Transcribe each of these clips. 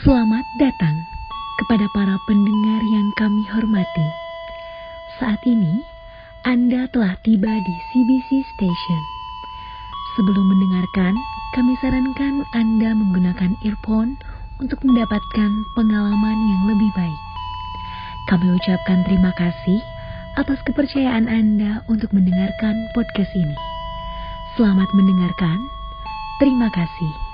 Selamat datang kepada para pendengar yang kami hormati. Saat ini, Anda telah tiba di CBC Station. Sebelum mendengarkan, kami sarankan Anda menggunakan earphone untuk mendapatkan pengalaman yang lebih baik. Kami ucapkan terima kasih atas kepercayaan Anda untuk mendengarkan podcast ini. Selamat mendengarkan. Terima kasih.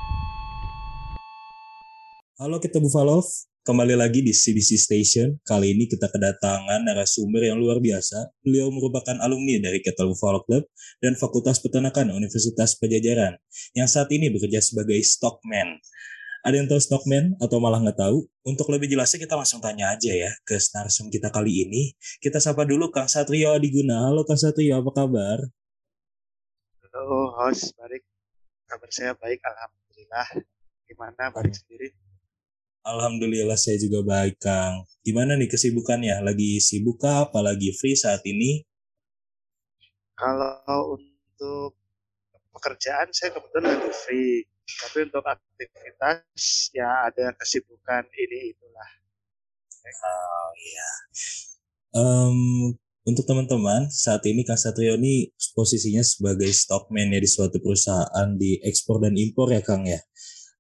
Halo kita Buffalo, kembali lagi di CBC Station. Kali ini kita kedatangan narasumber yang luar biasa. Beliau merupakan alumni dari Kettle Buffalo Club dan Fakultas Peternakan Universitas Pajajaran, yang saat ini bekerja sebagai stockman. Ada yang tahu stockman atau malah nggak tahu? Untuk lebih jelasnya kita langsung tanya aja ya ke narasum kita kali ini. Kita sapa dulu Kang Satrio Adiguna. Halo Kang Satrio, apa kabar? Halo host, baik. Kabar saya baik, Alhamdulillah. Gimana, baik sendiri? Alhamdulillah saya juga baik Kang. Gimana nih kesibukannya? Lagi sibuk kah? Apalagi free saat ini? Kalau untuk pekerjaan saya kebetulan lagi free. Tapi untuk aktivitas ya ada kesibukan ini itulah. Oh iya. Um, untuk teman-teman, saat ini Kang Satrio ini posisinya sebagai stockman ya di suatu perusahaan di ekspor dan impor ya Kang ya.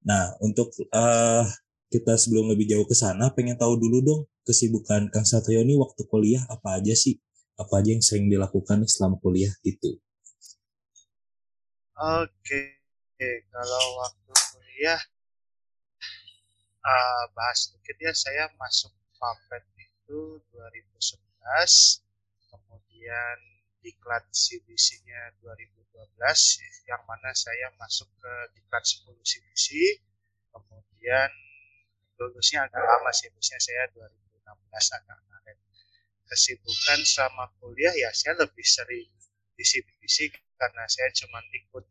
Nah, untuk uh, kita sebelum lebih jauh ke sana, pengen tahu dulu dong kesibukan Kang Satrio ini waktu kuliah apa aja sih? Apa aja yang sering dilakukan selama kuliah gitu? Oke, kalau waktu kuliah uh, bahas sedikit ya saya masuk Papet itu 2011, kemudian diklat CBC-nya 2012, yang mana saya masuk ke diklat 10 CBC, kemudian lulusnya agak lama sih, lulusnya saya 2016 agak kemarin. Kesibukan selama kuliah ya saya lebih sering di CBC karena saya cuma ikut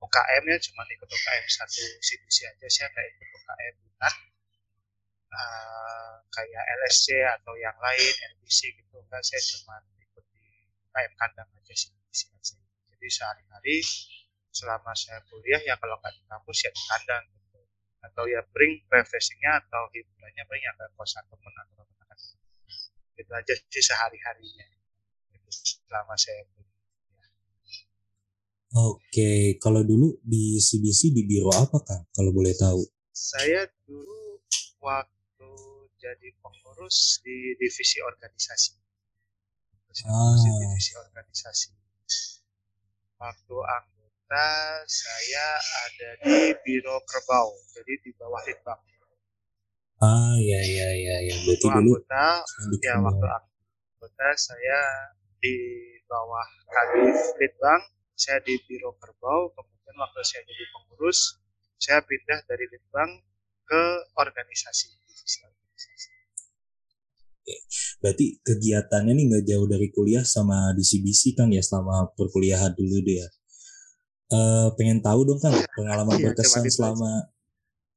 UKM ya, cuma ikut UKM satu CBC aja, saya nggak ikut UKM minat. Uh, kayak LSC atau yang lain, LBC gitu, enggak saya cuma ikut di UKM kandang aja CBC aja. Jadi sehari-hari selama saya kuliah ya kalau nggak di kampus ya di kandang. Atau ya bring refreshingnya atau hiburannya paling ya ke kosan temen atau teman itu aja sih sehari harinya itu selama saya kuliah Oke, kalau dulu di CBC di biro apa Kang? Kalau boleh tahu? Saya dulu waktu jadi pengurus di divisi organisasi. Ah. Di divisi organisasi. Waktu anggota saya ada di biro kerbau, jadi di bawah litbang. Ah, ya ya ya ya. Berarti Waktu dulu anggota, ya waktu anggota saya di bawah kadif litbang, saya di biro kerbau, kemudian waktu saya jadi pengurus, saya pindah dari litbang ke organisasi. Berarti kegiatannya nih nggak jauh dari kuliah sama di CBC Kang ya selama perkuliahan dulu deh ya. Eh, pengen tahu dong Kang pengalaman Iya, berkesan selama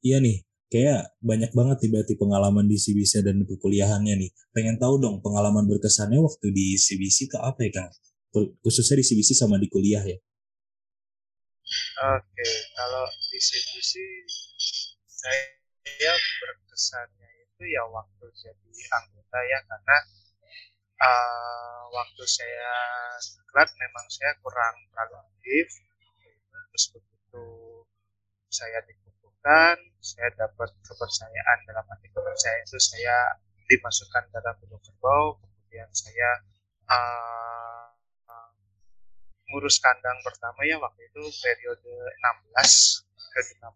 iya nih kayak banyak banget berarti pengalaman di CBC dan di perkuliahannya nih. Pengen tahu dong pengalaman berkesannya waktu di CBC ke apa ya Kang? Per- Khususnya di CBC sama di kuliah ya. Oke, kalau di CBC saya berkesannya itu ya waktu jadi anggota ya karena uh, waktu saya diklat memang saya kurang terlalu aktif terus begitu saya dikukuhkan saya dapat kepercayaan dalam arti kepercayaan itu saya dimasukkan dalam biro kerbau kemudian saya uh, uh, ngurus kandang pertama ya waktu itu periode 16 ke 16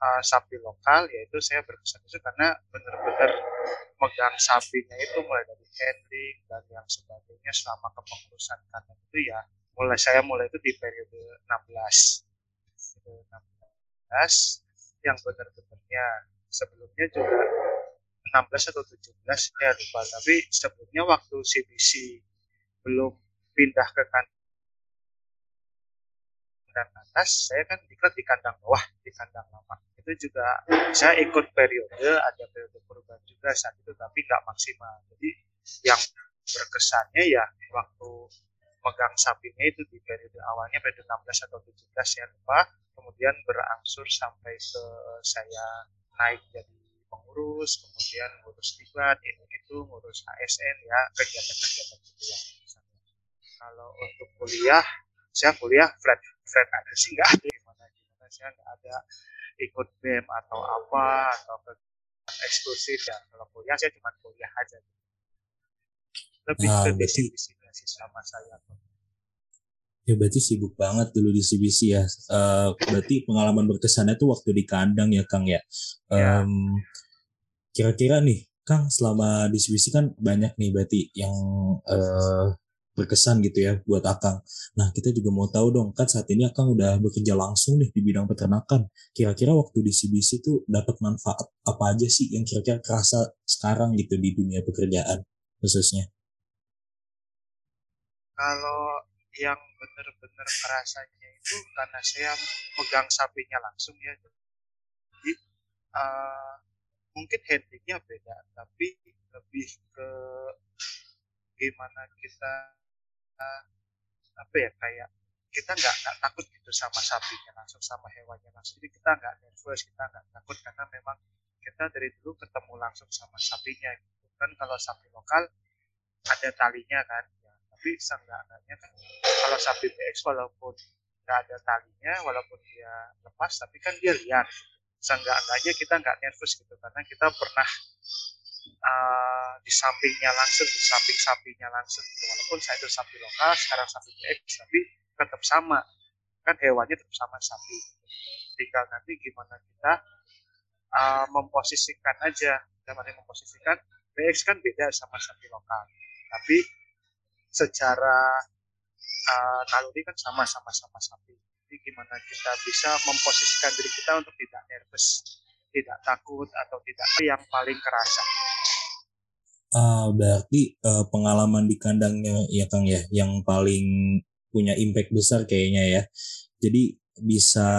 uh, sapi lokal yaitu saya berkesan itu karena benar-benar megang sapinya itu mulai dari handling dan yang sebagainya selama kepengurusan kandang itu ya mulai saya mulai itu di periode 16 periode 16 yang benar-benarnya. Sebelumnya juga 16 atau 17 ya lupa tapi sebelumnya waktu CBC belum pindah ke kandang atas saya kan diklat di kandang bawah di kandang lama. Itu juga saya ikut periode ada periode perubahan juga saat itu tapi nggak maksimal. Jadi yang berkesannya ya waktu megang sapinya itu di periode awalnya periode 16 atau 17 saya lupa. Kemudian berangsur sampai ke saya naik jadi pengurus kemudian ngurus tibat itu itu ngurus ASN ya kegiatan-kegiatan gitu ya kalau untuk kuliah saya kuliah flat flat aja sih nggak ada. Gimana gimana saya nggak ada ikut BEM atau apa atau eksklusif ya. Kalau kuliah saya cuma kuliah aja. Lebih nah, ke berarti, sih sama saya ya berarti sibuk banget dulu di CBC ya uh, berarti pengalaman berkesannya tuh waktu di kandang ya Kang ya um, kira-kira nih Kang selama di CBC kan banyak nih berarti yang uh, berkesan gitu ya buat Akang. Nah kita juga mau tahu dong kan saat ini Akang udah bekerja langsung nih di bidang peternakan. Kira-kira waktu di CBC itu dapat manfaat apa aja sih yang kira-kira kerasa sekarang gitu di dunia pekerjaan khususnya? Kalau yang benar-benar kerasanya itu karena saya pegang sapinya langsung ya. Jadi uh, mungkin handlingnya beda, tapi lebih ke gimana kita apa ya kayak kita nggak nggak takut gitu sama sapinya langsung sama hewannya langsung. Jadi kita nggak nervous kita nggak takut karena memang kita dari dulu ketemu langsung sama sapinya gitu. Kan kalau sapi lokal ada talinya kan tapi seenggaknya kan kalau sapi BX walaupun nggak ada talinya walaupun dia lepas tapi kan dia liar gitu. seenggaknya kita nggak nervous gitu karena kita pernah uh, di sampingnya langsung di samping sapinya langsung gitu. walaupun saya itu sapi lokal sekarang sapi PX tapi tetap sama kan hewannya tetap sama sapi tinggal nanti gimana kita uh, memposisikan aja dalam memposisikan PX kan beda sama sapi lokal tapi secara uh, naluri kan sama sama sama sapi jadi gimana kita bisa memposisikan diri kita untuk tidak nervous tidak takut atau tidak yang paling kerasa. Uh, berarti uh, pengalaman di kandangnya ya Kang ya yang paling punya impact besar kayaknya ya. Jadi bisa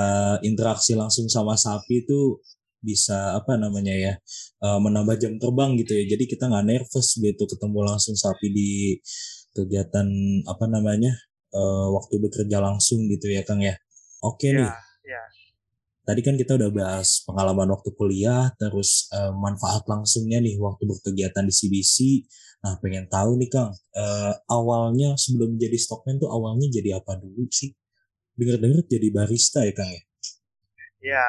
interaksi langsung sama sapi itu bisa apa namanya ya uh, menambah jam terbang gitu ya. Jadi kita nggak nervous gitu ketemu langsung sapi di kegiatan apa namanya uh, waktu bekerja langsung gitu ya Kang ya. Oke okay ya, nih. Ya tadi kan kita udah bahas pengalaman waktu kuliah, terus uh, manfaat langsungnya nih waktu berkegiatan di CBC. Nah, pengen tahu nih Kang, uh, awalnya sebelum jadi stockman tuh awalnya jadi apa dulu sih? Dengar-dengar jadi barista ya Kang ya? Ya,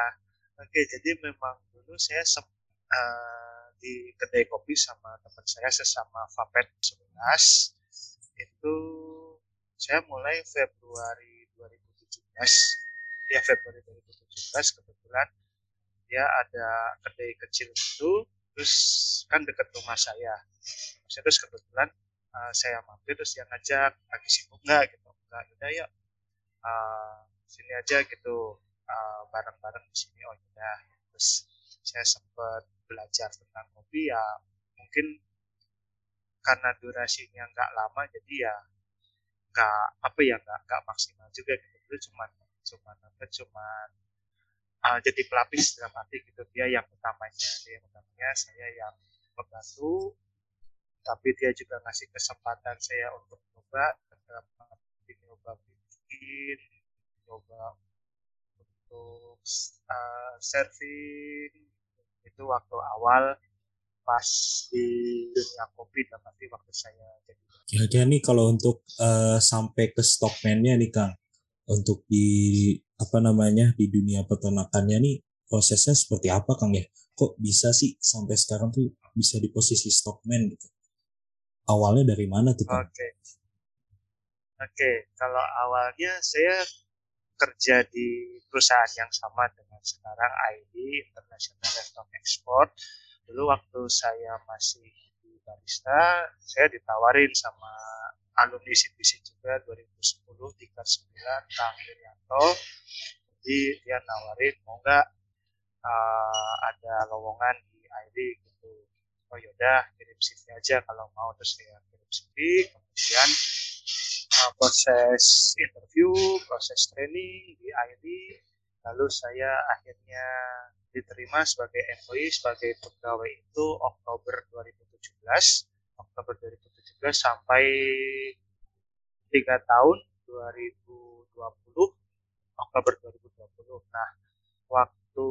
oke. Okay, jadi memang dulu saya uh, di kedai kopi sama teman saya sesama Vapet 11 itu saya mulai Februari 2017 ya Februari 2017 kebetulan dia ada kedai kecil itu terus kan dekat rumah saya. Terus kebetulan uh, saya mampir terus dia ngajak lagi sibuk nggak? Gitu. Nggak udah ya uh, sini aja gitu. Uh, bareng-bareng di sini. Oh udah terus saya sempat belajar tentang kopi ya mungkin karena durasinya nggak lama jadi ya nggak apa ya nggak nggak maksimal juga gitu. Itu cuma cuma apa cuma uh, jadi pelapis dalam arti gitu. Dia yang utamanya dia yang utamanya saya yang membantu tapi dia juga ngasih kesempatan saya untuk coba dalam arti coba bikin coba untuk uh, serving itu waktu awal pas di dunia kopi dan nanti waktu saya jadi kira-kira nih kalau untuk uh, sampai ke stockman-nya nih Kang untuk di apa namanya di dunia peternakannya nih prosesnya seperti apa Kang ya? Kok bisa sih sampai sekarang tuh bisa di posisi stockman gitu? Awalnya dari mana tuh Kang? Oke. Okay. Oke, okay. kalau awalnya saya kerja di perusahaan yang sama dengan sekarang ID International Livestock Export. Dulu waktu saya masih di barista, saya ditawarin sama alumni CPC juga 2010 39 Kang Irianto jadi dia nawarin mau nggak uh, ada lowongan di ID gitu. Oh yaudah kirim CV aja kalau mau. Terus saya kirim CV kemudian uh, proses interview proses training di ID lalu saya akhirnya diterima sebagai employee sebagai pegawai itu Oktober 2017 Oktober 2017 sampai tiga tahun 2020 Oktober 2020. Nah, waktu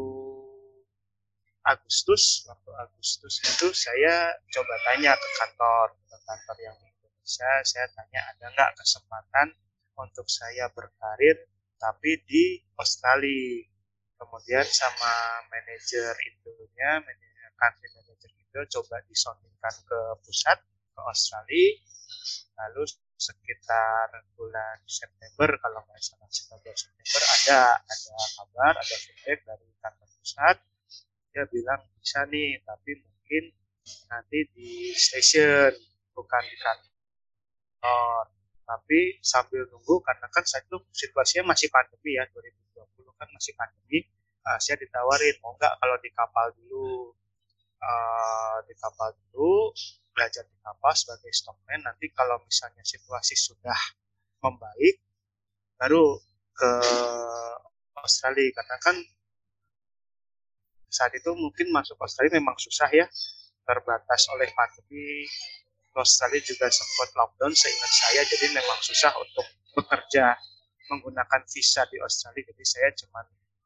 Agustus waktu Agustus itu saya coba tanya ke kantor ke kantor yang di Indonesia. Saya tanya ada nggak kesempatan untuk saya berkarir tapi di Australia. Kemudian sama manajer Indonya manajer country manager Indo coba disondingkan ke pusat ke Australia. Lalu sekitar bulan September kalau nggak salah sekitar September ada ada kabar ada feedback dari kantor pusat. Dia bilang bisa nih tapi mungkin nanti di station bukan di kantor tapi sambil nunggu karena kan saat itu situasinya masih pandemi ya 2020 kan masih pandemi uh, saya ditawarin mau nggak kalau di kapal dulu. Uh, di kapal dulu belajar di kapal sebagai stockman nanti kalau misalnya situasi sudah membaik baru ke Australia karena kan saat itu mungkin masuk Australia memang susah ya terbatas oleh pandemi Australia juga sempat lockdown seingat saya jadi memang susah untuk bekerja menggunakan visa di Australia. Jadi saya cuma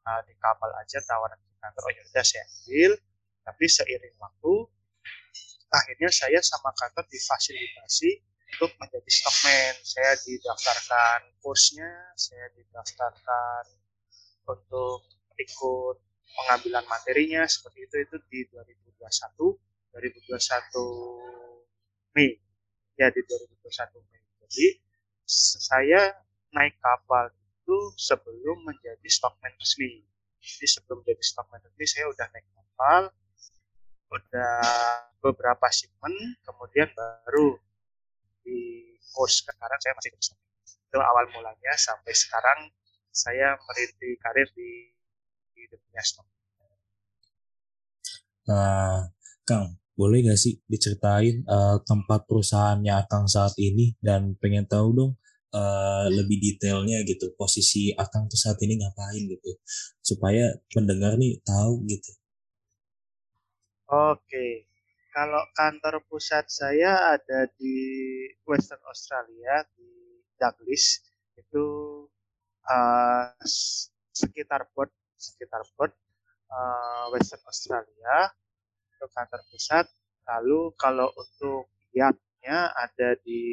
uh, di kapal aja tawaran di kantor oh yaudah saya ambil. Tapi seiring waktu akhirnya saya sama kantor difasilitasi untuk menjadi stockman. Saya didaftarkan kursnya saya didaftarkan untuk ikut pengambilan materinya seperti itu. Itu di 2021 2021 Mei. Ya di 2021 Mei. Jadi saya naik kapal itu sebelum menjadi stockman resmi. Jadi sebelum menjadi stockman resmi saya udah naik kapal udah beberapa shipment kemudian baru di kurs sekarang saya masih terus itu awal mulanya sampai sekarang saya merinti karir di di dunia stok. Nah, Kang, boleh gak sih diceritain uh, tempat perusahaannya Akang saat ini? Dan pengen tahu dong uh, lebih detailnya gitu posisi Akang tuh saat ini ngapain gitu supaya pendengar nih tahu gitu. Oke, kalau kantor pusat saya ada di Western Australia di Douglas. Itu uh, sekitar Perth sekitar Perth uh, Western Australia untuk kantor pusat. Lalu kalau untuk yardnya ada di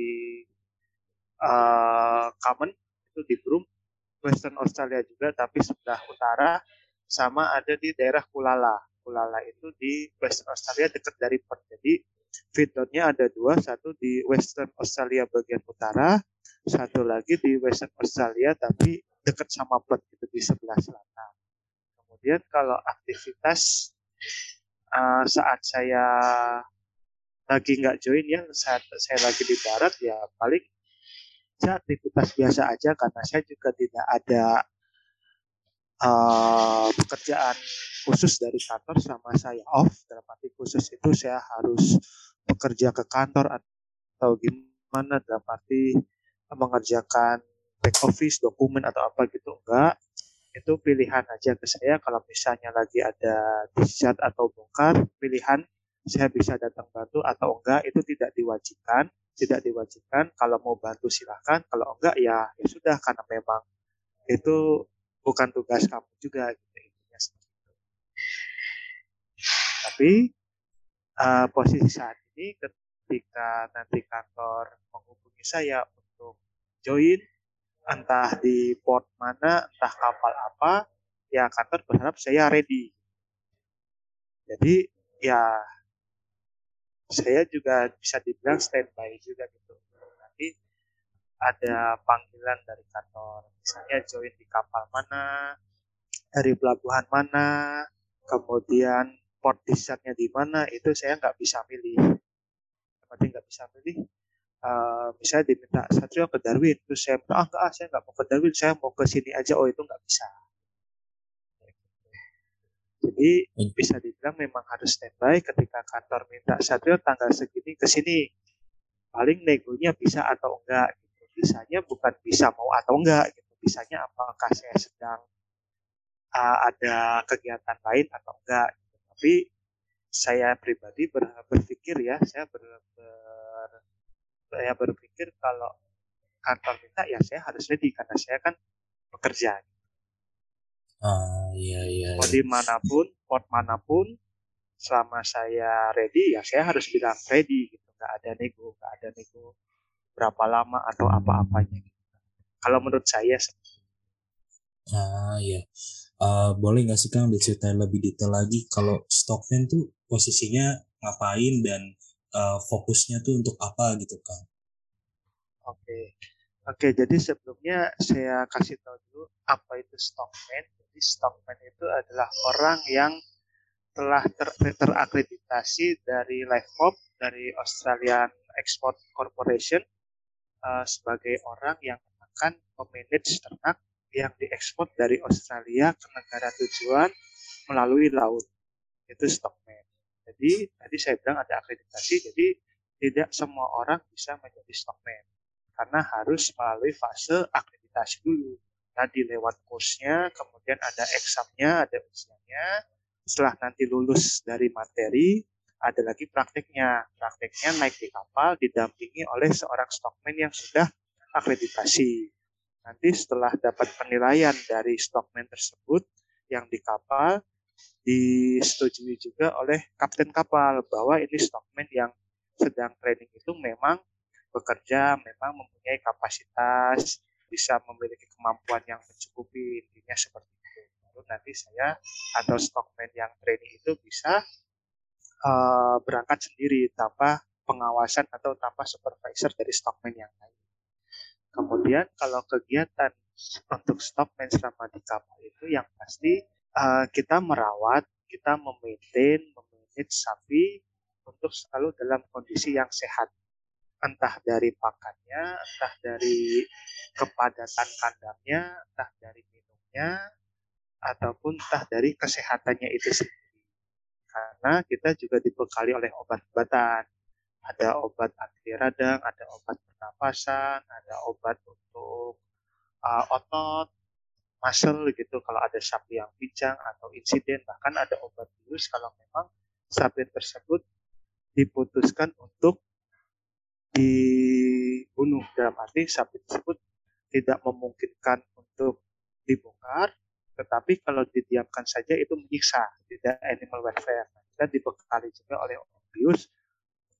uh, Common itu di Broome, Western Australia juga, tapi sebelah utara sama ada di daerah Kulala. Kulala itu di Western Australia dekat dari Perth. Jadi feedlotnya ada dua, satu di Western Australia bagian utara, satu lagi di Western Australia tapi dekat sama Perth itu di sebelah selatan. Kemudian kalau aktivitas uh, saat saya lagi nggak join ya saat saya lagi di barat ya paling ya aktivitas biasa aja karena saya juga tidak ada uh, pekerjaan khusus dari kantor sama saya off. Dalam arti khusus itu saya harus bekerja ke kantor atau gimana dalam arti mengerjakan back office dokumen atau apa gitu enggak itu pilihan aja ke saya. Kalau misalnya lagi ada discharge atau bongkar pilihan saya bisa datang bantu atau enggak itu tidak diwajibkan tidak diwajibkan. Kalau mau bantu silahkan kalau enggak ya ya sudah karena memang itu bukan tugas kamu juga gitu intinya seperti itu. Tapi uh, posisi saat ini ketika nanti kantor menghubungi saya untuk join entah di port mana, entah kapal apa, ya kantor berharap saya ready. Jadi ya saya juga bisa dibilang standby juga gitu. Nanti ada panggilan dari kantor, misalnya join di kapal mana, dari pelabuhan mana, kemudian port di mana, itu saya nggak bisa pilih. Berarti nggak bisa pilih, uh, misalnya diminta Satrio ke Darwin terus saya bilang ah enggak ah, saya nggak mau ke Darwin saya mau ke sini aja. Oh itu nggak bisa. Jadi bisa dibilang memang harus standby ketika kantor minta Satrio tanggal segini ke sini. Paling negonya bisa atau enggak gitu. bisanya bukan bisa mau atau enggak gitu. Bisanya apakah saya sedang uh, ada kegiatan lain atau enggak gitu. tapi saya pribadi ber, berpikir ya saya ber, ber, saya berpikir kalau kantor minta ya saya harus ready karena saya kan bekerja. Ah iya iya. Mau iya. di mana pun, port mana pun, selama saya ready ya saya harus bilang ready gitu nggak ada nego nggak ada nego berapa lama atau apa-apanya gitu. kalau menurut saya ah ya uh, boleh nggak sih kang diceritain lebih detail lagi kalau stockman tuh posisinya ngapain dan uh, fokusnya tuh untuk apa gitu kang oke okay. oke jadi sebelumnya saya kasih tahu dulu apa itu stockman jadi stockman itu adalah orang yang telah ter terakreditasi dari LifeHop dari Australian Export Corporation uh, sebagai orang yang akan memanage ternak yang diekspor dari Australia ke negara tujuan melalui laut. Itu stockman. Jadi tadi saya bilang ada akreditasi, jadi tidak semua orang bisa menjadi stockman karena harus melalui fase akreditasi dulu. Tadi lewat kursnya, kemudian ada examnya, ada ujiannya, setelah nanti lulus dari materi, ada lagi prakteknya. Prakteknya naik di kapal didampingi oleh seorang stockman yang sudah akreditasi. Nanti setelah dapat penilaian dari stockman tersebut yang di kapal, disetujui juga oleh kapten kapal bahwa ini stockman yang sedang training itu memang bekerja, memang mempunyai kapasitas, bisa memiliki kemampuan yang mencukupi, intinya seperti baru nanti saya atau stockman yang training itu bisa uh, berangkat sendiri tanpa pengawasan atau tanpa supervisor dari stockman yang lain. Kemudian kalau kegiatan untuk stockman selama di kapal itu yang pasti uh, kita merawat, kita memaintain, memanage sapi untuk selalu dalam kondisi yang sehat. Entah dari pakannya, entah dari kepadatan kandangnya, entah dari minumnya, ataupun entah dari kesehatannya itu sendiri. Karena kita juga dibekali oleh obat-obatan. Ada obat anti radang, ada obat pernapasan, ada obat untuk uh, otot, muscle gitu kalau ada sapi yang pincang atau insiden bahkan ada obat virus kalau memang sapi tersebut diputuskan untuk dibunuh dalam arti sapi tersebut tidak memungkinkan untuk dibongkar tetapi kalau didiamkan saja itu menyiksa, tidak animal welfare. Nah, kita dibekali juga oleh Obius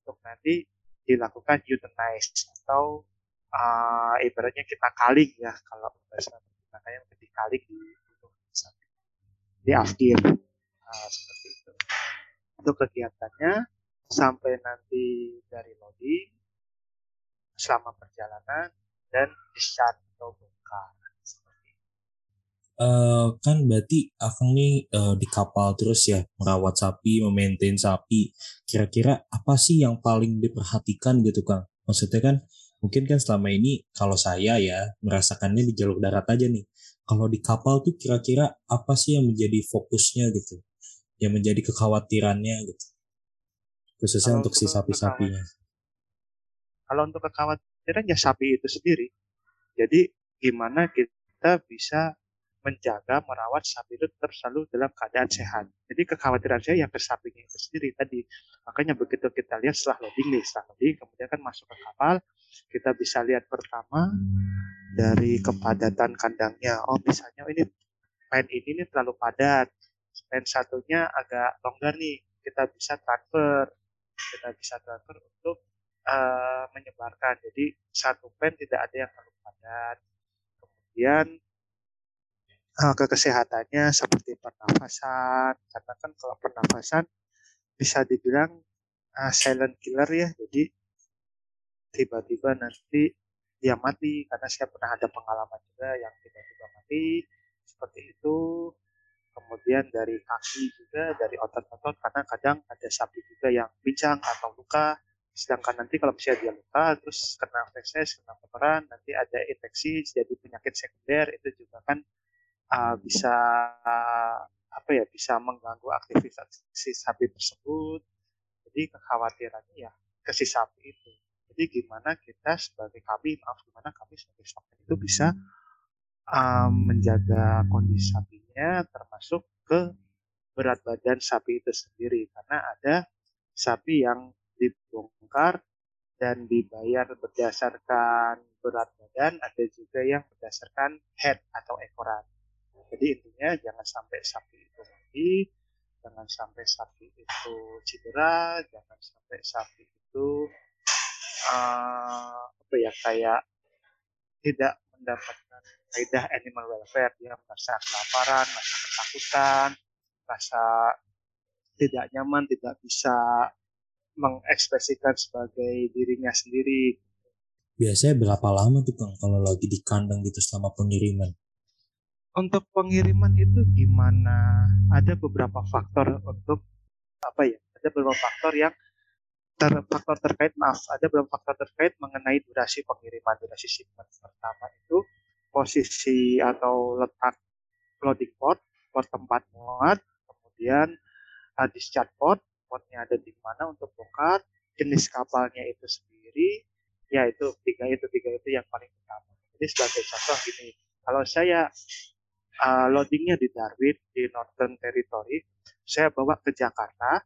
untuk nanti dilakukan euthanize atau uh, ibaratnya kita kaling ya kalau bahasa makanya di kaling di di afdir uh, seperti itu. Itu kegiatannya sampai nanti dari loading selama perjalanan dan discharge atau bongkar uh, kan berarti Akang nih uh, di kapal terus ya merawat sapi, memaintain sapi. Kira-kira apa sih yang paling diperhatikan gitu Kang? Maksudnya kan mungkin kan selama ini kalau saya ya merasakannya di jalur darat aja nih. Kalau di kapal tuh kira-kira apa sih yang menjadi fokusnya gitu? Yang menjadi kekhawatirannya gitu. Khususnya untuk, untuk si sapi-sapinya. Kalau untuk kekhawatiran ya sapi itu sendiri. Jadi gimana kita bisa menjaga, merawat sapi itu tetap selalu dalam keadaan sehat. Jadi kekhawatiran saya yang ke sapinya itu sendiri tadi. Makanya begitu kita lihat setelah loading nih, setelah loading kemudian kan masuk ke kapal, kita bisa lihat pertama dari kepadatan kandangnya. Oh misalnya ini pen ini nih terlalu padat, pen satunya agak longgar nih, kita bisa transfer, kita bisa transfer untuk uh, menyebarkan. Jadi satu pen tidak ada yang terlalu padat. Kemudian uh, ke kesehatannya seperti pernafasan karena kan kalau pernafasan bisa dibilang uh, silent killer ya jadi tiba-tiba nanti dia mati karena saya pernah ada pengalaman juga yang tiba-tiba mati seperti itu kemudian dari kaki juga dari otot-otot karena kadang ada sapi juga yang pincang atau luka sedangkan nanti kalau misalnya dia luka terus kena feses kena kotoran nanti ada infeksi jadi penyakit sekunder itu juga kan uh, bisa uh, apa ya bisa mengganggu aktivitas si sapi tersebut. Jadi kekhawatirannya ya ke si sapi itu. Jadi gimana kita sebagai kami, maaf gimana kami sebagai sapi itu bisa um, menjaga kondisi sapinya termasuk ke berat badan sapi itu sendiri karena ada sapi yang dibongkar dan dibayar berdasarkan berat badan, ada juga yang berdasarkan head atau ekoran. Jadi intinya jangan sampai sapi itu mati, jangan sampai sapi itu cedera jangan sampai sapi itu uh, apa ya kayak tidak mendapatkan kaidah animal welfare dia merasa kelaparan merasa ketakutan merasa tidak nyaman tidak bisa mengekspresikan sebagai dirinya sendiri biasanya berapa lama tuh kang kalau lagi di kandang gitu selama pengiriman untuk pengiriman itu gimana? Ada beberapa faktor untuk apa ya? Ada beberapa faktor yang ter, faktor terkait maaf, ada beberapa faktor terkait mengenai durasi pengiriman, durasi shipment. Pertama itu posisi atau letak loading port, port tempat muat, kemudian uh, discharge port, portnya ada di mana untuk bongkar, jenis kapalnya itu sendiri, ya itu tiga itu tiga itu yang paling utama. Jadi sebagai contoh gini, kalau saya uh, loadingnya di Darwin di Northern Territory saya bawa ke Jakarta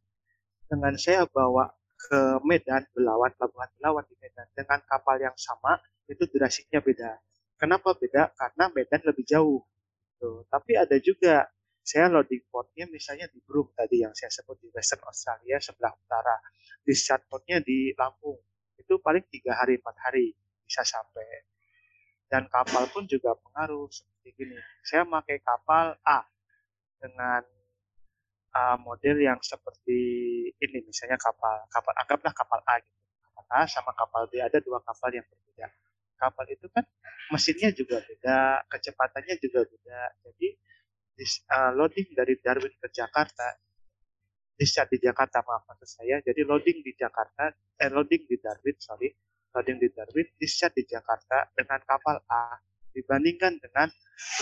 dengan saya bawa ke Medan Belawan Pelabuhan Belawan di Medan. Dengan kapal yang sama itu durasinya beda. Kenapa beda? Karena Medan lebih jauh. Tuh. tapi ada juga saya loading portnya misalnya di Broome tadi yang saya sebut di Western Australia sebelah utara. Di portnya di Lampung. Itu paling tiga hari empat hari bisa sampai. Dan kapal pun juga pengaruh seperti gini. Saya pakai kapal A dengan uh, model yang seperti ini misalnya kapal kapal anggaplah kapal A gitu. Kapal A sama kapal B ada dua kapal yang berbeda. Kapal itu kan mesinnya juga beda kecepatannya juga beda. Jadi uh, loading dari Darwin ke Jakarta discharge di Jakarta maaf maksud saya jadi loading di Jakarta eh loading di Darwin sorry loading di Darwin discharge di Jakarta dengan kapal A dibandingkan dengan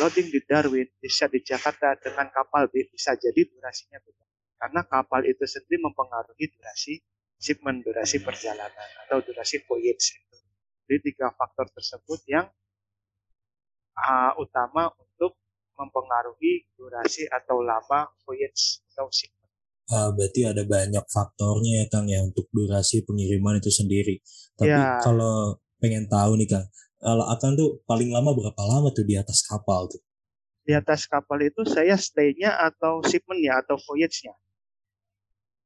loading di Darwin discharge di Jakarta dengan kapal B bisa jadi durasinya beda. Karena kapal itu sendiri mempengaruhi durasi shipment, durasi perjalanan atau durasi voyage itu. Jadi tiga faktor tersebut yang uh, utama untuk mempengaruhi durasi atau lama voyage atau shipment. Uh, berarti ada banyak faktornya ya Kang ya untuk durasi pengiriman itu sendiri. Tapi ya. kalau pengen tahu nih Kang, kalau akan tuh paling lama berapa lama tuh di atas kapal tuh? Di atas kapal itu saya stay-nya atau shipment-nya atau voyage-nya?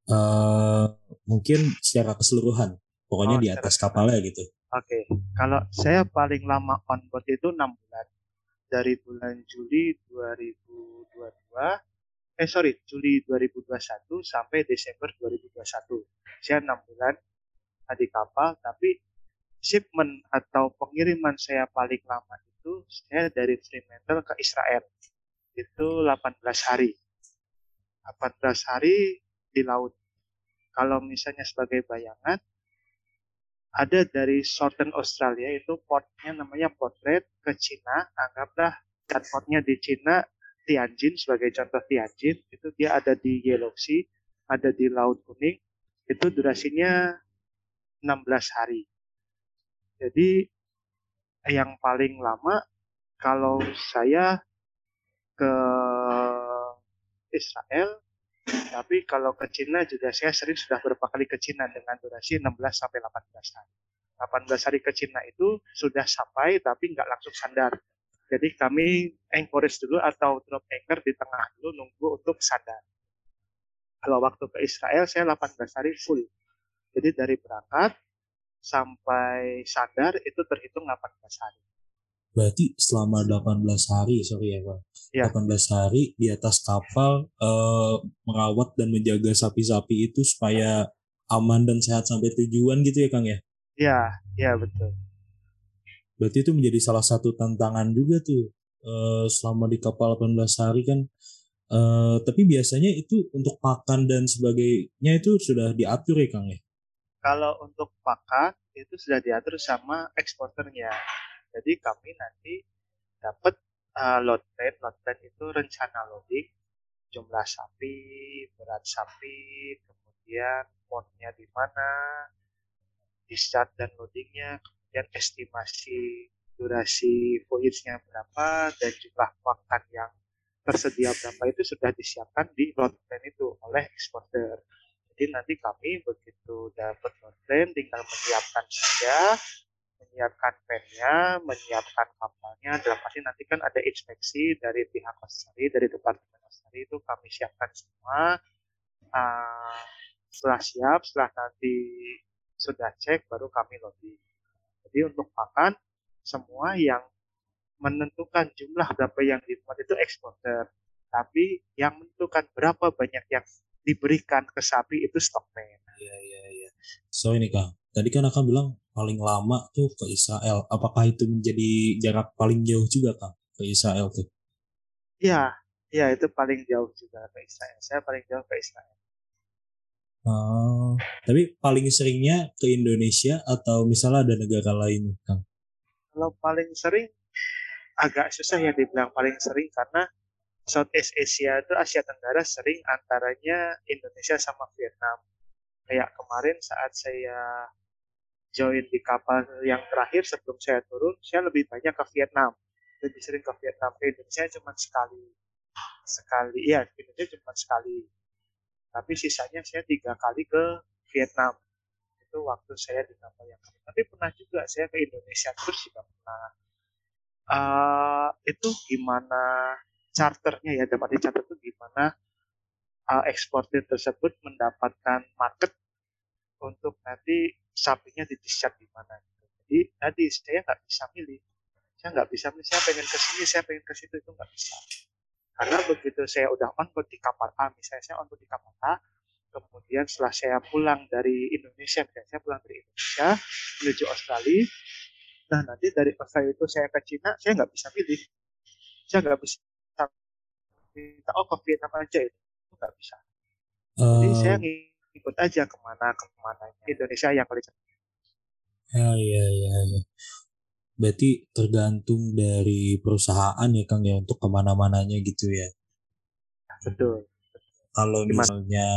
Uh, mungkin secara keseluruhan. Pokoknya oh, di atas kapalnya gitu. Oke, okay. kalau saya paling lama on board itu 6 bulan. Dari bulan Juli 2022 eh sorry Juli 2021 sampai Desember 2021 saya enam bulan di kapal tapi shipment atau pengiriman saya paling lama itu saya dari Fremantle ke Israel. Itu 18 hari. 18 hari di laut. Kalau misalnya sebagai bayangan ada dari Southern Australia itu portnya namanya Port Red ke Cina. Anggaplah dan portnya di Cina Tianjin sebagai contoh Tianjin itu dia ada di Yellow Sea, ada di Laut Kuning, itu durasinya 16 hari. Jadi yang paling lama kalau saya ke Israel, tapi kalau ke Cina juga saya sering sudah beberapa kali ke Cina dengan durasi 16 sampai 18 hari. 18 hari ke Cina itu sudah sampai tapi nggak langsung sandar. Jadi kami encourage dulu atau drop anchor di tengah dulu nunggu untuk sadar. Kalau waktu ke Israel saya 18 hari full. Jadi dari berangkat sampai sadar itu terhitung 18 hari. Berarti selama 18 hari, sorry ya Pak. Ya. 18 hari di atas kapal eh, merawat dan menjaga sapi-sapi itu supaya aman dan sehat sampai tujuan gitu ya Kang ya? Iya, iya betul. Berarti itu menjadi salah satu tantangan juga tuh uh, selama di kapal 18 hari kan. Uh, tapi biasanya itu untuk pakan dan sebagainya itu sudah diatur ya Kang ya? Kalau untuk pakan itu sudah diatur sama eksporternya. Jadi kami nanti dapat uh, load plan, load plan itu rencana loading, jumlah sapi, berat sapi, kemudian portnya di mana, discharge dan loadingnya, kemudian estimasi durasi voyage-nya berapa dan jumlah pakan yang tersedia berapa itu sudah disiapkan di load plan itu oleh eksporter. Jadi nanti kami begitu dapat plan tinggal menyiapkan saja, menyiapkan pen-nya, menyiapkan kapalnya. Dalam arti nanti kan ada inspeksi dari pihak Australia, dari Departemen Australia itu kami siapkan semua. uh, setelah siap setelah nanti sudah cek baru kami loading jadi untuk pakan semua yang menentukan jumlah berapa yang dimuat itu eksporter tapi yang menentukan berapa banyak yang diberikan ke sapi itu stockman iya iya iya. So ini kang tadi kan akan bilang paling lama tuh ke Israel. Apakah itu menjadi jarak paling jauh juga kang ke Israel tuh? Iya iya itu paling jauh juga ke Israel. Saya paling jauh ke Israel. Uh, tapi paling seringnya ke Indonesia atau misalnya ada negara lain, Kang? Kalau paling sering agak susah ya dibilang paling sering karena Southeast Asia itu Asia Tenggara sering antaranya Indonesia sama Vietnam. Kayak kemarin saat saya join di kapal yang terakhir sebelum saya turun, saya lebih banyak ke Vietnam. Lebih sering ke Vietnam. Ke Indonesia cuma sekali. Sekali, ya Indonesia cuma sekali tapi sisanya saya tiga kali ke Vietnam itu waktu saya di kapal yang kami tapi pernah juga saya ke Indonesia terus juga pernah uh, itu gimana charternya ya dapat dicatat itu gimana uh, eksportir tersebut mendapatkan market untuk nanti sapinya di discharge di mana jadi tadi saya nggak bisa milih. Saya nggak bisa milih saya pengen ke sini saya pengen ke situ itu nggak bisa. Karena begitu saya udah onboard di kapal A, misalnya saya onboard di kapal A, kemudian setelah saya pulang dari Indonesia, misalnya saya pulang dari Indonesia menuju Australia, nah nanti dari Australia itu saya ke Cina, saya nggak bisa pilih. Saya nggak bisa minta, oh ke Vietnam aja itu, nggak bisa. Jadi uh, saya ngikut aja ke mana ke mana Indonesia yang paling Ya, ya, ya, ya berarti tergantung dari perusahaan ya Kang ya untuk ke mana-mananya gitu ya. Betul. Kalau misalnya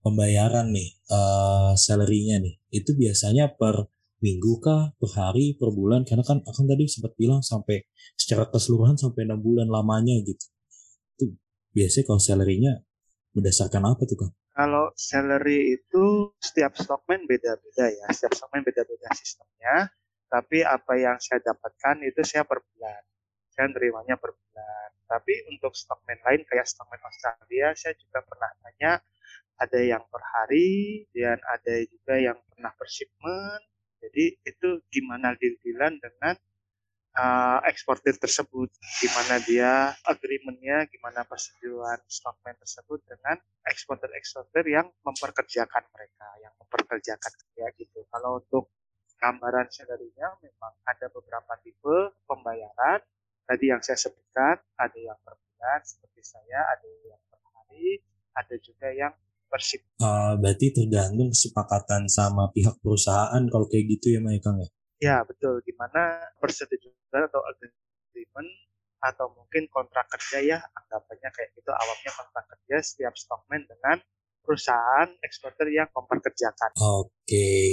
pembayaran nih, uh, salary-nya nih, itu biasanya per minggu kah, per hari, per bulan? Karena kan akan tadi sempat bilang sampai secara keseluruhan sampai enam bulan lamanya gitu. Biasanya kalau salary-nya berdasarkan apa tuh Kang? Kalau salary itu setiap stockman beda-beda ya, setiap stockman beda-beda sistemnya. Tapi apa yang saya dapatkan itu saya per bulan. Saya nerimanya per bulan. Tapi untuk stockman lain kayak stockman Australia saya juga pernah tanya ada yang per hari dan ada juga yang pernah per shipment. Jadi itu gimana deal-dealan dengan uh, eksportir tersebut gimana dia agreementnya gimana persetujuan stockman tersebut dengan eksportir-eksportir yang memperkerjakan mereka yang memperkerjakan kayak gitu kalau untuk gambaran salary-nya memang ada beberapa tipe pembayaran. Tadi yang saya sebutkan, ada yang per bulan seperti saya, ada yang per hari, ada juga yang per shift. Uh, berarti tergantung kesepakatan sama pihak perusahaan kalau kayak gitu ya, Maya Kang ya? Ya, betul. Gimana persetujuan atau agreement atau mungkin kontrak kerja ya, anggapannya kayak gitu. Awalnya kontrak kerja setiap stockman dengan perusahaan eksporter yang memperkerjakan. Oke. Okay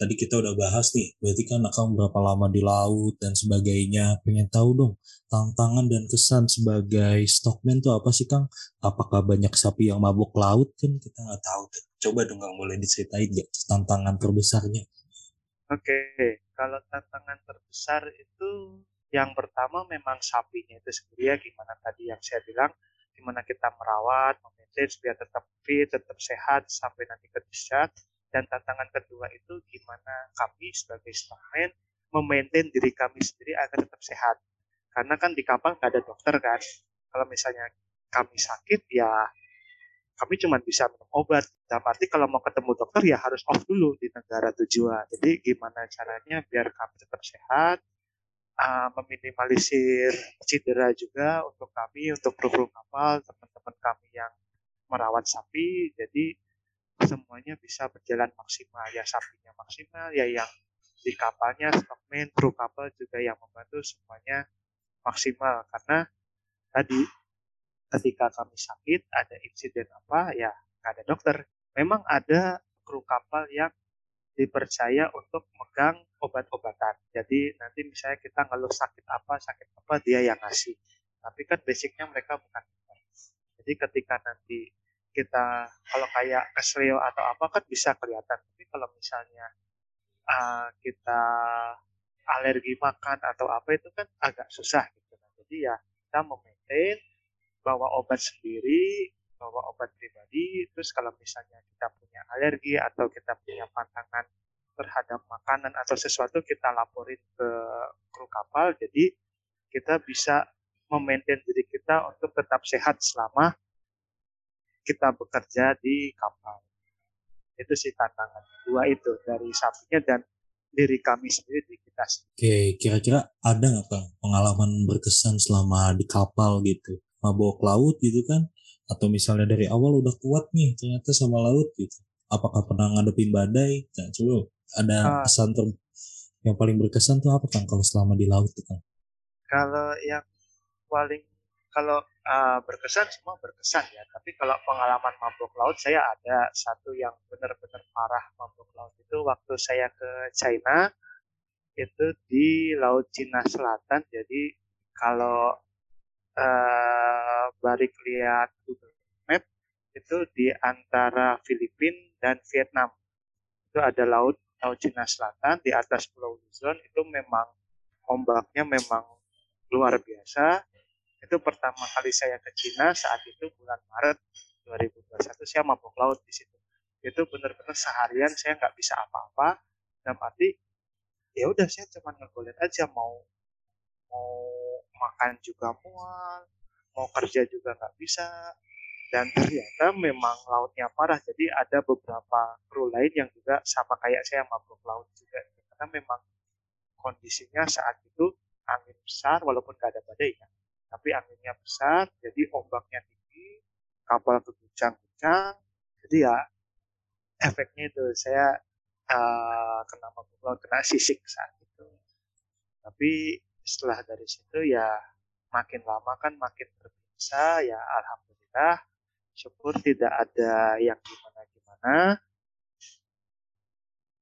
tadi kita udah bahas nih, berarti kan akan berapa lama di laut dan sebagainya. Pengen tahu dong, tantangan dan kesan sebagai stockman tuh apa sih Kang? Apakah banyak sapi yang mabuk laut? Kan kita nggak tahu. Coba dong Kang, boleh diceritain gak tantangan terbesarnya? Oke, kalau tantangan terbesar itu yang pertama memang sapinya itu sendiri ya gimana tadi yang saya bilang gimana kita merawat, memanage biar tetap fit, tetap sehat sampai nanti ke discharge dan tantangan kedua itu gimana kami sebagai stockman memaintain diri kami sendiri agar tetap sehat. Karena kan di kapal nggak ada dokter kan. Kalau misalnya kami sakit ya kami cuma bisa minum obat. Dalam arti kalau mau ketemu dokter ya harus off dulu di negara tujuan. Jadi gimana caranya biar kami tetap sehat, uh, meminimalisir cedera juga untuk kami, untuk kru-kru kapal, teman-teman kami yang merawat sapi. Jadi semuanya bisa berjalan maksimal ya sapinya maksimal ya yang di kapalnya stockman kru kapal juga yang membantu semuanya maksimal karena tadi ketika kami sakit ada insiden apa ya nggak ada dokter. Memang ada kru kapal yang dipercaya untuk megang obat-obatan. Jadi nanti misalnya kita ngeluh sakit apa sakit apa dia yang ngasih. Tapi kan basicnya mereka bukan jadi ketika nanti kita kalau kayak kesleo atau apa kan bisa kelihatan. Tapi kalau misalnya uh, kita alergi makan atau apa itu kan agak susah gitu. Nah, jadi ya kita memaintain bawa obat sendiri bawa obat pribadi terus kalau misalnya kita punya alergi atau kita punya pantangan terhadap makanan atau sesuatu kita laporin ke kru kapal jadi kita bisa memaintain diri kita untuk tetap sehat selama kita bekerja di kapal itu sih tantangan dua itu dari sapinya dan diri kami sendiri di kita sendiri. Oke, kira-kira ada nggak pengalaman berkesan selama di kapal gitu? Mabok laut gitu kan? atau misalnya dari awal udah kuat nih ternyata sama laut gitu apakah pernah ngadepin badai? Nah, coba ada uh, pesan ter yang paling berkesan tuh apa kan kalau selama di laut tuh kan kalau yang paling kalau uh, berkesan semua berkesan ya tapi kalau pengalaman mabuk laut saya ada satu yang benar-benar parah mabuk laut itu waktu saya ke China itu di laut Cina Selatan. Jadi kalau uh, balik lihat Google Map itu di antara Filipina dan Vietnam. Itu ada laut laut Cina Selatan di atas Pulau Luzon itu memang ombaknya memang luar biasa. Itu pertama kali saya ke Cina saat itu bulan Maret 2021 saya mabuk laut di situ. Itu benar-benar seharian saya nggak bisa apa-apa dan arti ya udah saya cuma ngegolet aja mau mau makan juga mual mau kerja juga nggak bisa. Dan ternyata memang lautnya parah jadi ada beberapa kru lain yang juga sama kayak saya mabuk laut juga. Karena memang kondisinya saat itu angin besar walaupun nggak ada badai ya tapi anginnya besar jadi ombaknya tinggi kapal berguncang-guncang jadi ya efeknya itu saya uh, kena mabuk laut kena sisik saat itu. Tapi setelah dari situ ya makin lama kan makin terbiasa ya alhamdulillah syukur tidak ada yang gimana-gimana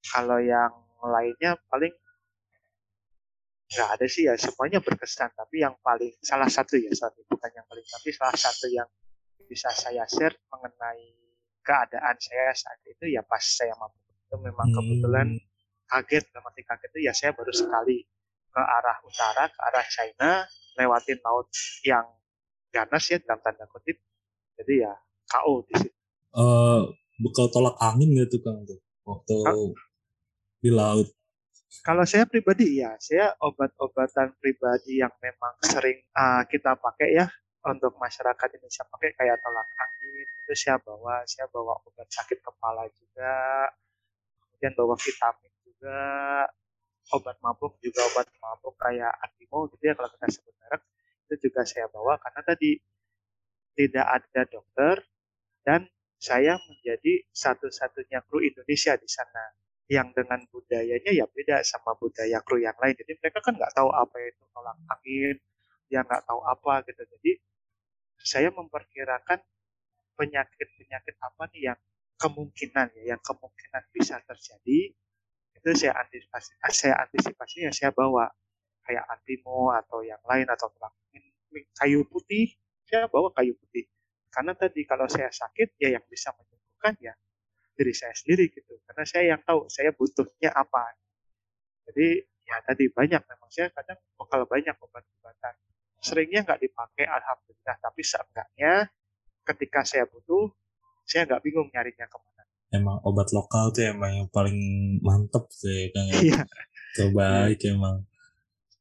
kalau yang lainnya paling nggak ada sih ya semuanya berkesan tapi yang paling salah satu ya satu bukan yang paling tapi salah satu yang bisa saya share mengenai keadaan saya saat itu ya pas saya mampu itu memang kebetulan hmm. kaget mati kaget itu ya saya baru sekali ke arah utara, ke arah China, lewatin laut yang ganas ya dalam tanda kutip. Jadi ya KO di situ. Uh, bekal tolak angin gitu Kang tuh waktu Hah? di laut. Kalau saya pribadi ya, saya obat-obatan pribadi yang memang sering uh, kita pakai ya untuk masyarakat Indonesia pakai kayak tolak angin itu saya bawa, saya bawa obat sakit kepala juga, kemudian bawa vitamin juga, obat mabuk juga obat mabuk kayak Antimo gitu ya kalau kita sebut merek itu juga saya bawa karena tadi tidak ada dokter dan saya menjadi satu-satunya kru Indonesia di sana yang dengan budayanya ya beda sama budaya kru yang lain. Jadi mereka kan nggak tahu apa itu tolak angin, dia nggak tahu apa gitu. Jadi saya memperkirakan penyakit-penyakit apa nih yang kemungkinan ya, yang kemungkinan bisa terjadi itu saya antisipasi saya antisipasi ya saya bawa kayak antimo atau yang lain atau kayu putih saya bawa kayu putih. Karena tadi kalau saya sakit ya yang bisa menyembuhkan ya diri saya sendiri gitu. Karena saya yang tahu saya butuhnya apa. Jadi ya tadi banyak memang saya kadang bakal banyak obat-obatan. Seringnya nggak dipakai alhamdulillah. Tapi seenggaknya ketika saya butuh saya nggak bingung nyarinya ke mana emang obat lokal tuh emang yang paling mantep sih kan? Ya. terbaik emang.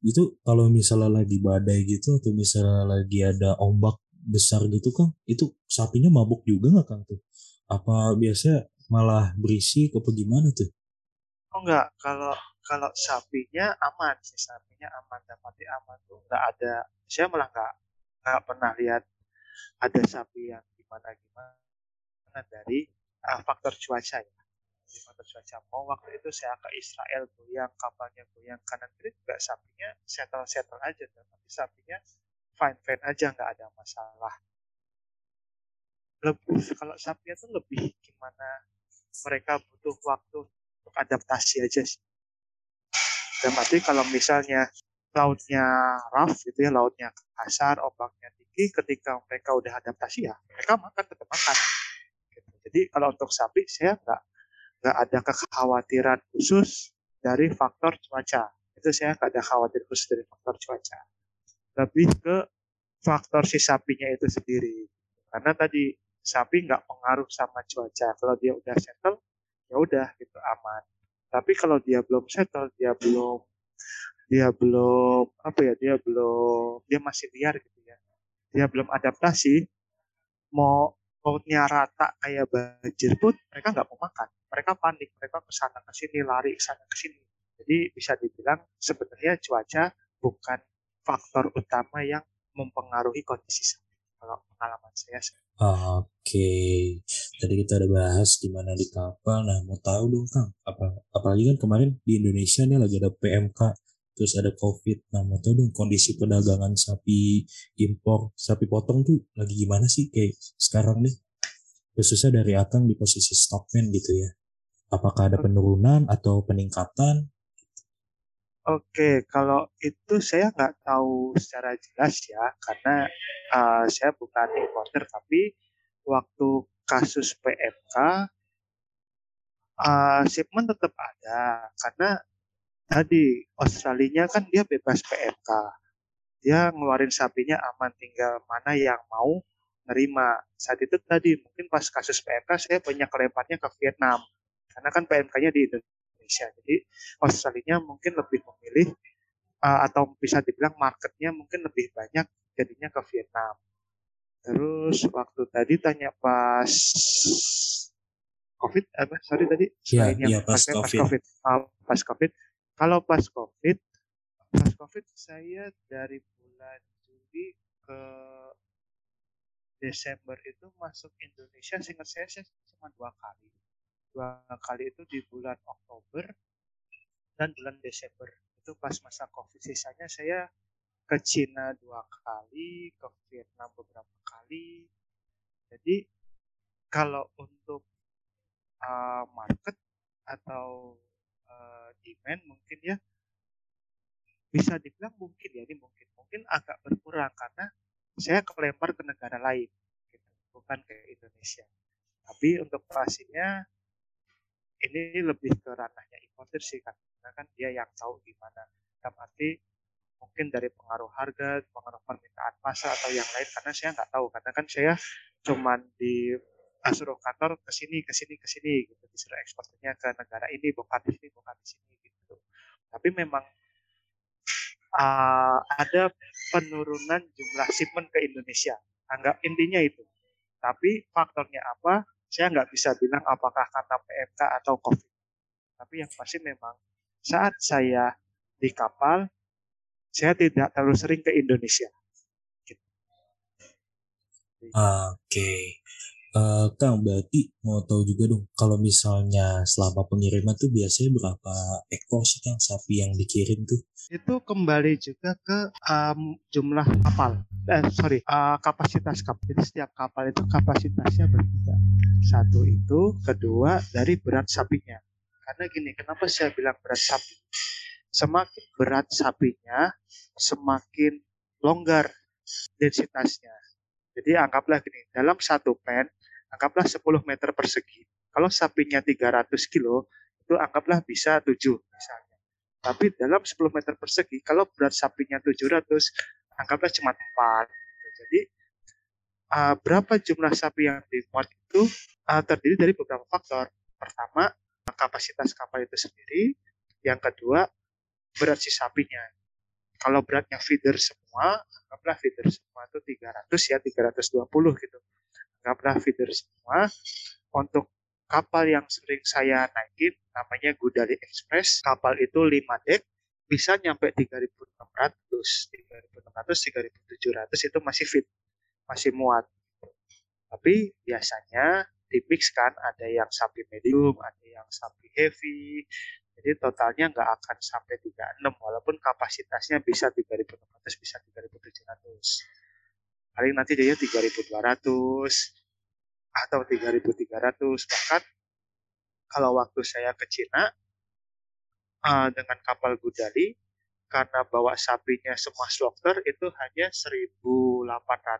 Itu kalau misalnya lagi badai gitu atau misalnya lagi ada ombak besar gitu kan itu sapinya mabuk juga nggak kang tuh? Apa biasa malah berisi apa gimana tuh? Oh enggak kalau kalau sapinya aman sih. Sapinya aman dapat aman tuh. Nggak ada saya malah nggak nggak pernah lihat ada sapi yang gimana gimana dari uh, faktor cuaca ya. Di faktor cuaca. Mau waktu itu saya ke Israel goyang kapalnya goyang kanan kiri juga sapinya settle settle aja tapi sapinya fine fine aja nggak ada masalah. Lebih kalau sapinya tuh lebih gimana mereka butuh waktu untuk adaptasi aja sih. Dan berarti kalau misalnya lautnya rough gitu ya lautnya kasar ombaknya tinggi ketika mereka udah adaptasi ya mereka makan tetap makan jadi kalau untuk sapi saya nggak nggak ada kekhawatiran khusus dari faktor cuaca. Itu saya nggak ada khawatir khusus dari faktor cuaca. Lebih ke faktor si sapinya itu sendiri. Karena tadi sapi nggak pengaruh sama cuaca kalau dia udah settle ya udah gitu aman tapi kalau dia belum settle dia belum dia belum apa ya dia belum dia masih liar gitu ya dia belum adaptasi mau lautnya rata kayak banjir pun mereka nggak mau makan mereka panik mereka ke sana ke sini lari ke sana ke sini jadi bisa dibilang sebenarnya cuaca bukan faktor utama yang mempengaruhi kondisi kalau pengalaman saya Oke, okay. tadi kita udah bahas gimana di kapal. Nah, mau tahu dong Kang, apa apalagi kan kemarin di Indonesia nih lagi ada PMK, terus ada COVID. Nah, mau tahu dong kondisi perdagangan sapi impor, sapi potong tuh lagi gimana sih kayak sekarang nih? Khususnya dari Akang di posisi stockman gitu ya. Apakah ada penurunan atau peningkatan? Oke, kalau itu saya nggak tahu secara jelas ya, karena uh, saya bukan importer, tapi waktu kasus PMK, uh, shipment tetap ada, karena tadi Australia kan dia bebas PMK, dia ngeluarin sapinya aman, tinggal mana yang mau nerima. Saat itu tadi mungkin pas kasus PMK saya banyak kelemparnya ke Vietnam, karena kan PMK-nya di Indonesia. Jadi Australia mungkin lebih memilih uh, atau bisa dibilang marketnya mungkin lebih banyak jadinya ke Vietnam. Terus waktu tadi tanya pas COVID, apa? Sorry tadi Iya, ya, pas, COVID. pas COVID. Uh, pas COVID. Kalau pas COVID, pas COVID saya dari bulan Juli ke Desember itu masuk Indonesia, seingat saya, saya cuma dua kali. Dua kali itu di bulan Oktober dan bulan Desember. Itu pas masa COVID. Sisanya saya ke Cina dua kali ke Vietnam beberapa kali. Jadi kalau untuk uh, market atau uh, demand mungkin ya bisa dibilang mungkin ya ini mungkin mungkin agak berkurang karena saya kelempar ke negara lain gitu, bukan ke Indonesia. Tapi untuk pastinya ini lebih ke ranahnya importer sih kan karena kan dia yang tahu gimana. Dalam arti mungkin dari pengaruh harga, pengaruh permintaan pasar atau yang lain karena saya nggak tahu. Karena kan saya cuman di suruh kantor ke sini ke sini ke sini gitu disuruh ekspornya ke negara ini bukan di sini bukan di sini gitu tapi memang uh, ada penurunan jumlah shipment ke Indonesia anggap intinya itu tapi faktornya apa saya nggak bisa bilang apakah karena PMK atau COVID. Tapi yang pasti memang saat saya di kapal, saya tidak terlalu sering ke Indonesia. Gitu. Oke. Okay. Uh, Kang, berarti mau tahu juga dong, kalau misalnya selama pengiriman tuh biasanya berapa ekor sih Kang sapi yang dikirim tuh? Itu kembali juga ke um, jumlah kapal, eh, sorry, uh, kapasitas kapal. Jadi setiap kapal itu kapasitasnya berbeda. Satu itu, kedua dari berat sapinya. Karena gini, kenapa saya bilang berat sapi? Semakin berat sapinya, semakin longgar densitasnya. Jadi anggaplah gini, dalam satu pen anggaplah 10 meter persegi. Kalau sapinya 300 kilo, itu anggaplah bisa 7 misalnya. Tapi dalam 10 meter persegi, kalau berat sapinya 700, anggaplah cuma 4. Gitu. Jadi uh, berapa jumlah sapi yang dimuat itu uh, terdiri dari beberapa faktor. Pertama, kapasitas kapal itu sendiri. Yang kedua, berat si sapinya. Kalau beratnya feeder semua, anggaplah feeder semua itu 300 ya, 320 gitu anggaplah feeder semua untuk kapal yang sering saya naikin namanya Gudali Express. Kapal itu 5 deck bisa nyampe 3600 3600 3700 itu masih fit masih muat. Tapi biasanya di kan ada yang sapi medium ada yang sapi heavy jadi totalnya nggak akan sampai 36 walaupun kapasitasnya bisa 3600 bisa 3700 paling nanti dia 3200 atau 3300 bahkan kalau waktu saya ke Cina uh, dengan kapal Gudali karena bawa sapinya semua slaughter itu hanya 1800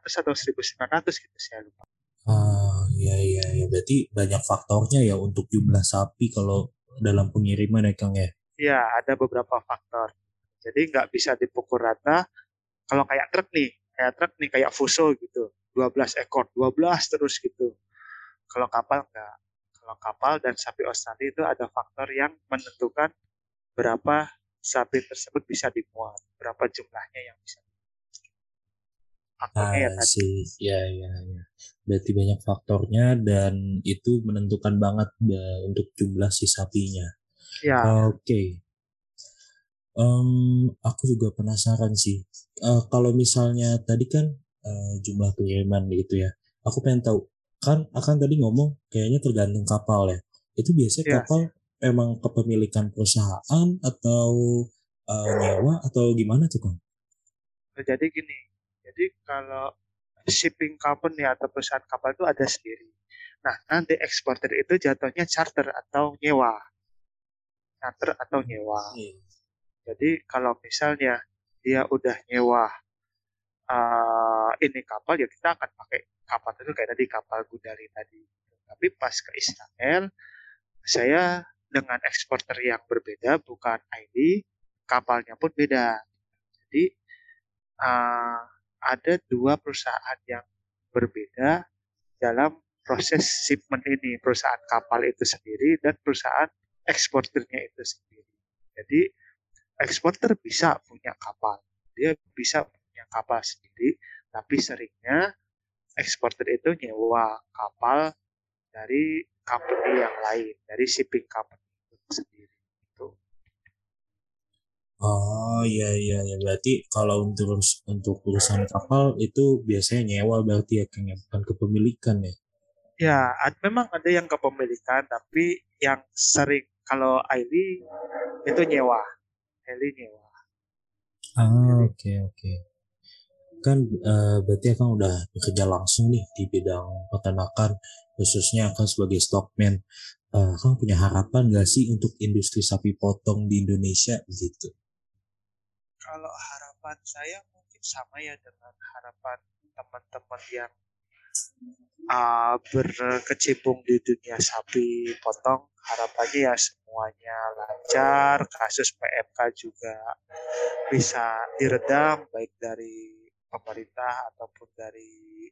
atau 1900 gitu saya lupa. Ah iya iya ya berarti banyak faktornya ya untuk jumlah sapi kalau dalam pengiriman ya Kang ya. Iya ada beberapa faktor. Jadi nggak bisa dipukul rata. Kalau kayak truk nih, kayak truk nih kayak Fuso gitu 12 ekor, 12 terus gitu. Kalau kapal enggak. Kalau kapal dan sapi Australia itu ada faktor yang menentukan berapa sapi tersebut bisa dimuat, berapa jumlahnya yang bisa faktornya ya tadi. Ya, ya, ya. Berarti banyak faktornya dan itu menentukan banget ya, untuk jumlah si sapinya. Ya. Oke. Okay. Um, aku juga penasaran sih. Uh, kalau misalnya tadi kan uh, jumlah pengiriman gitu ya. Aku pengen tahu kan akan tadi ngomong kayaknya tergantung kapal ya. Itu biasanya ya. kapal emang kepemilikan perusahaan atau uh, nyewa atau gimana tuh kang? Jadi gini, jadi kalau shipping company atau perusahaan kapal itu ada sendiri. Nah, nanti eksporter itu jatuhnya charter atau nyewa. Charter atau nyewa. Hmm. Jadi kalau misalnya dia udah nyewa uh, ini kapal, ya kita akan pakai kapal itu kayak tadi kapal Gudari tadi. Tapi pas ke Israel, saya dengan eksporter yang berbeda, bukan ID, kapalnya pun beda. Jadi uh, ada dua perusahaan yang berbeda dalam proses shipment ini, perusahaan kapal itu sendiri dan perusahaan eksporternya itu sendiri. Jadi eksporter bisa punya kapal, dia bisa punya kapal sendiri, tapi seringnya eksporter itu nyewa kapal dari company yang lain, dari shipping company itu sendiri. Oh iya iya ya berarti kalau untuk untuk urusan kapal itu biasanya nyewa berarti ya kayaknya bukan kepemilikan ya. Ya, memang ada yang kepemilikan tapi yang sering kalau Aili itu nyewa. Aili nyewa. Ah oke okay, oke. Okay. Kan uh, berarti akan udah bekerja langsung nih di bidang peternakan khususnya akan sebagai stockman. Uh, kan punya harapan gak sih untuk industri sapi potong di Indonesia gitu? kalau harapan saya mungkin sama ya dengan harapan teman-teman yang uh, berkecimpung di dunia sapi potong harapannya ya semuanya lancar kasus PMK juga bisa diredam baik dari pemerintah ataupun dari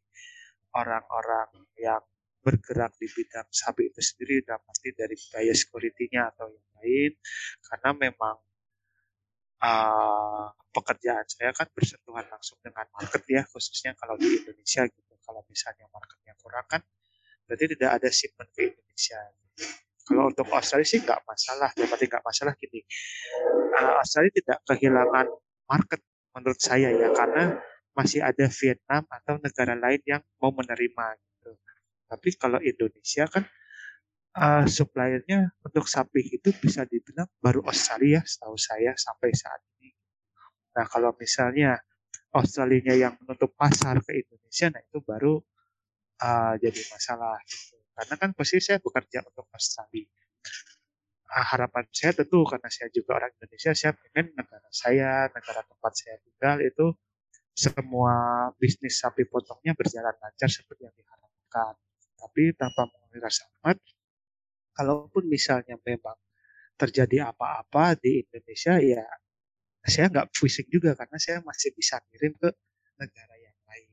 orang-orang yang bergerak di bidang sapi itu sendiri dan pasti dari biaya security-nya atau yang lain. Karena memang uh, pekerjaan saya kan bersentuhan langsung dengan market ya khususnya kalau di Indonesia gitu. Kalau misalnya marketnya kurang kan berarti tidak ada shipment ke Indonesia kalau untuk Australia sih nggak masalah berarti nggak masalah gini uh, Australia tidak kehilangan market menurut saya ya karena masih ada Vietnam atau negara lain yang mau menerima gitu tapi kalau Indonesia kan uh, suppliernya untuk sapi itu bisa dibilang baru Australia setahu saya sampai saat ini. Nah kalau misalnya Australia yang menutup pasar ke Indonesia, nah itu baru uh, jadi masalah gitu. Karena kan pasti saya bekerja untuk Australia. Uh, harapan saya tentu karena saya juga orang Indonesia, saya ingin negara saya, negara tempat saya tinggal itu semua bisnis sapi potongnya berjalan lancar seperti yang diharapkan. Tapi tanpa mengurangi rasa hormat, kalaupun misalnya memang terjadi apa-apa di Indonesia ya saya nggak pusing juga karena saya masih bisa kirim ke negara yang lain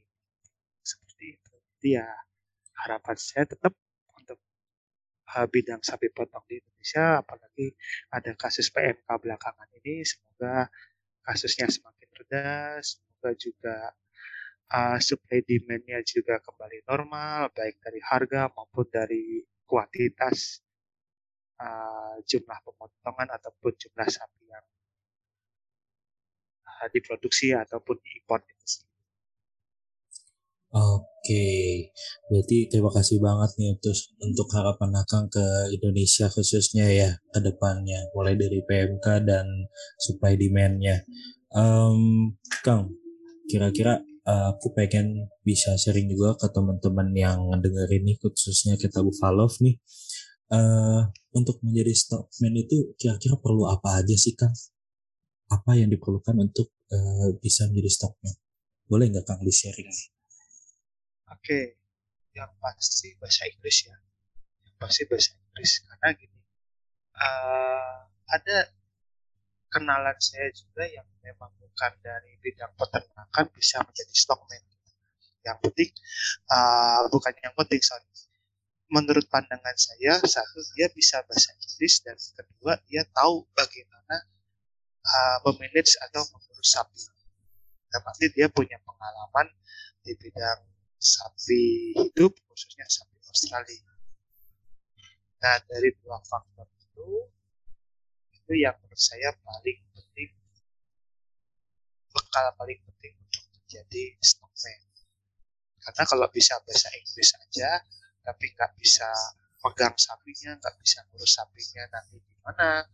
seperti itu jadi ya harapan saya tetap bidang sapi potong di Indonesia apalagi ada kasus PMK belakangan ini semoga kasusnya semakin reda semoga juga uh, supply demand-nya juga kembali normal baik dari harga maupun dari kuantitas uh, jumlah pemotongan ataupun jumlah sapi yang uh, diproduksi ataupun diimpor Oke, berarti terima kasih banget nih untuk untuk harapan Akang ke Indonesia khususnya ya ke depannya, mulai dari PMK dan supply demand-nya. Kang, kira-kira uh, aku pengen bisa sharing juga ke teman-teman yang dengerin nih khususnya kita Buffalo nih uh, untuk menjadi stockman itu kira-kira perlu apa aja sih Kang? Apa yang diperlukan untuk uh, bisa menjadi stockman? Boleh nggak Kang di sharing nih? Oke, yang pasti bahasa Inggris ya. Yang pasti bahasa Inggris karena gini, uh, ada kenalan saya juga yang memang bukan dari bidang peternakan bisa menjadi stockman. yang penting uh, bukan yang penting sorry menurut pandangan saya satu dia bisa bahasa Inggris dan kedua dia tahu bagaimana uh, memanage atau mengurus sapi. Pasti dia punya pengalaman di bidang sapi hidup khususnya sapi Australia. Nah dari dua faktor itu itu yang menurut saya paling penting bekal paling penting untuk menjadi stockman. Karena kalau bisa bahasa Inggris aja, tapi nggak bisa pegang sapinya, nggak bisa ngurus sapinya nanti gimana,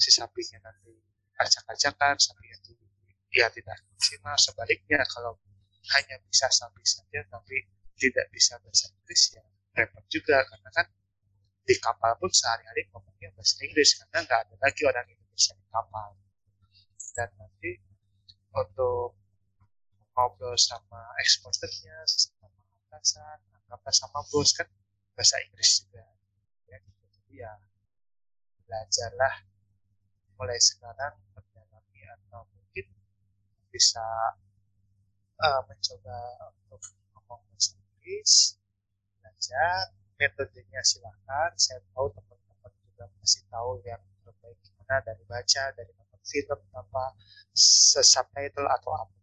si sapinya nanti acak-acakan, sapinya itu ya tidak maksimal. Sebaliknya kalau hanya bisa sapi saja tapi tidak bisa bahasa Inggris ya repot juga karena kan di kapal pun sehari-hari ngomongnya bahasa Inggris karena nggak ada lagi orang Indonesia di kapal dan nanti untuk ngobrol sama eksporternya sama atasan anggaplah sama bos kan bahasa Inggris juga ya gitu. jadi ya belajarlah mulai sekarang mendalami atau mungkin bisa uh, mencoba untuk ngomong bahasa Inggris belajar metodenya silahkan saya tahu teman-teman juga masih tahu yang terbaik gimana dari baca dari nonton film apa subtitle atau apa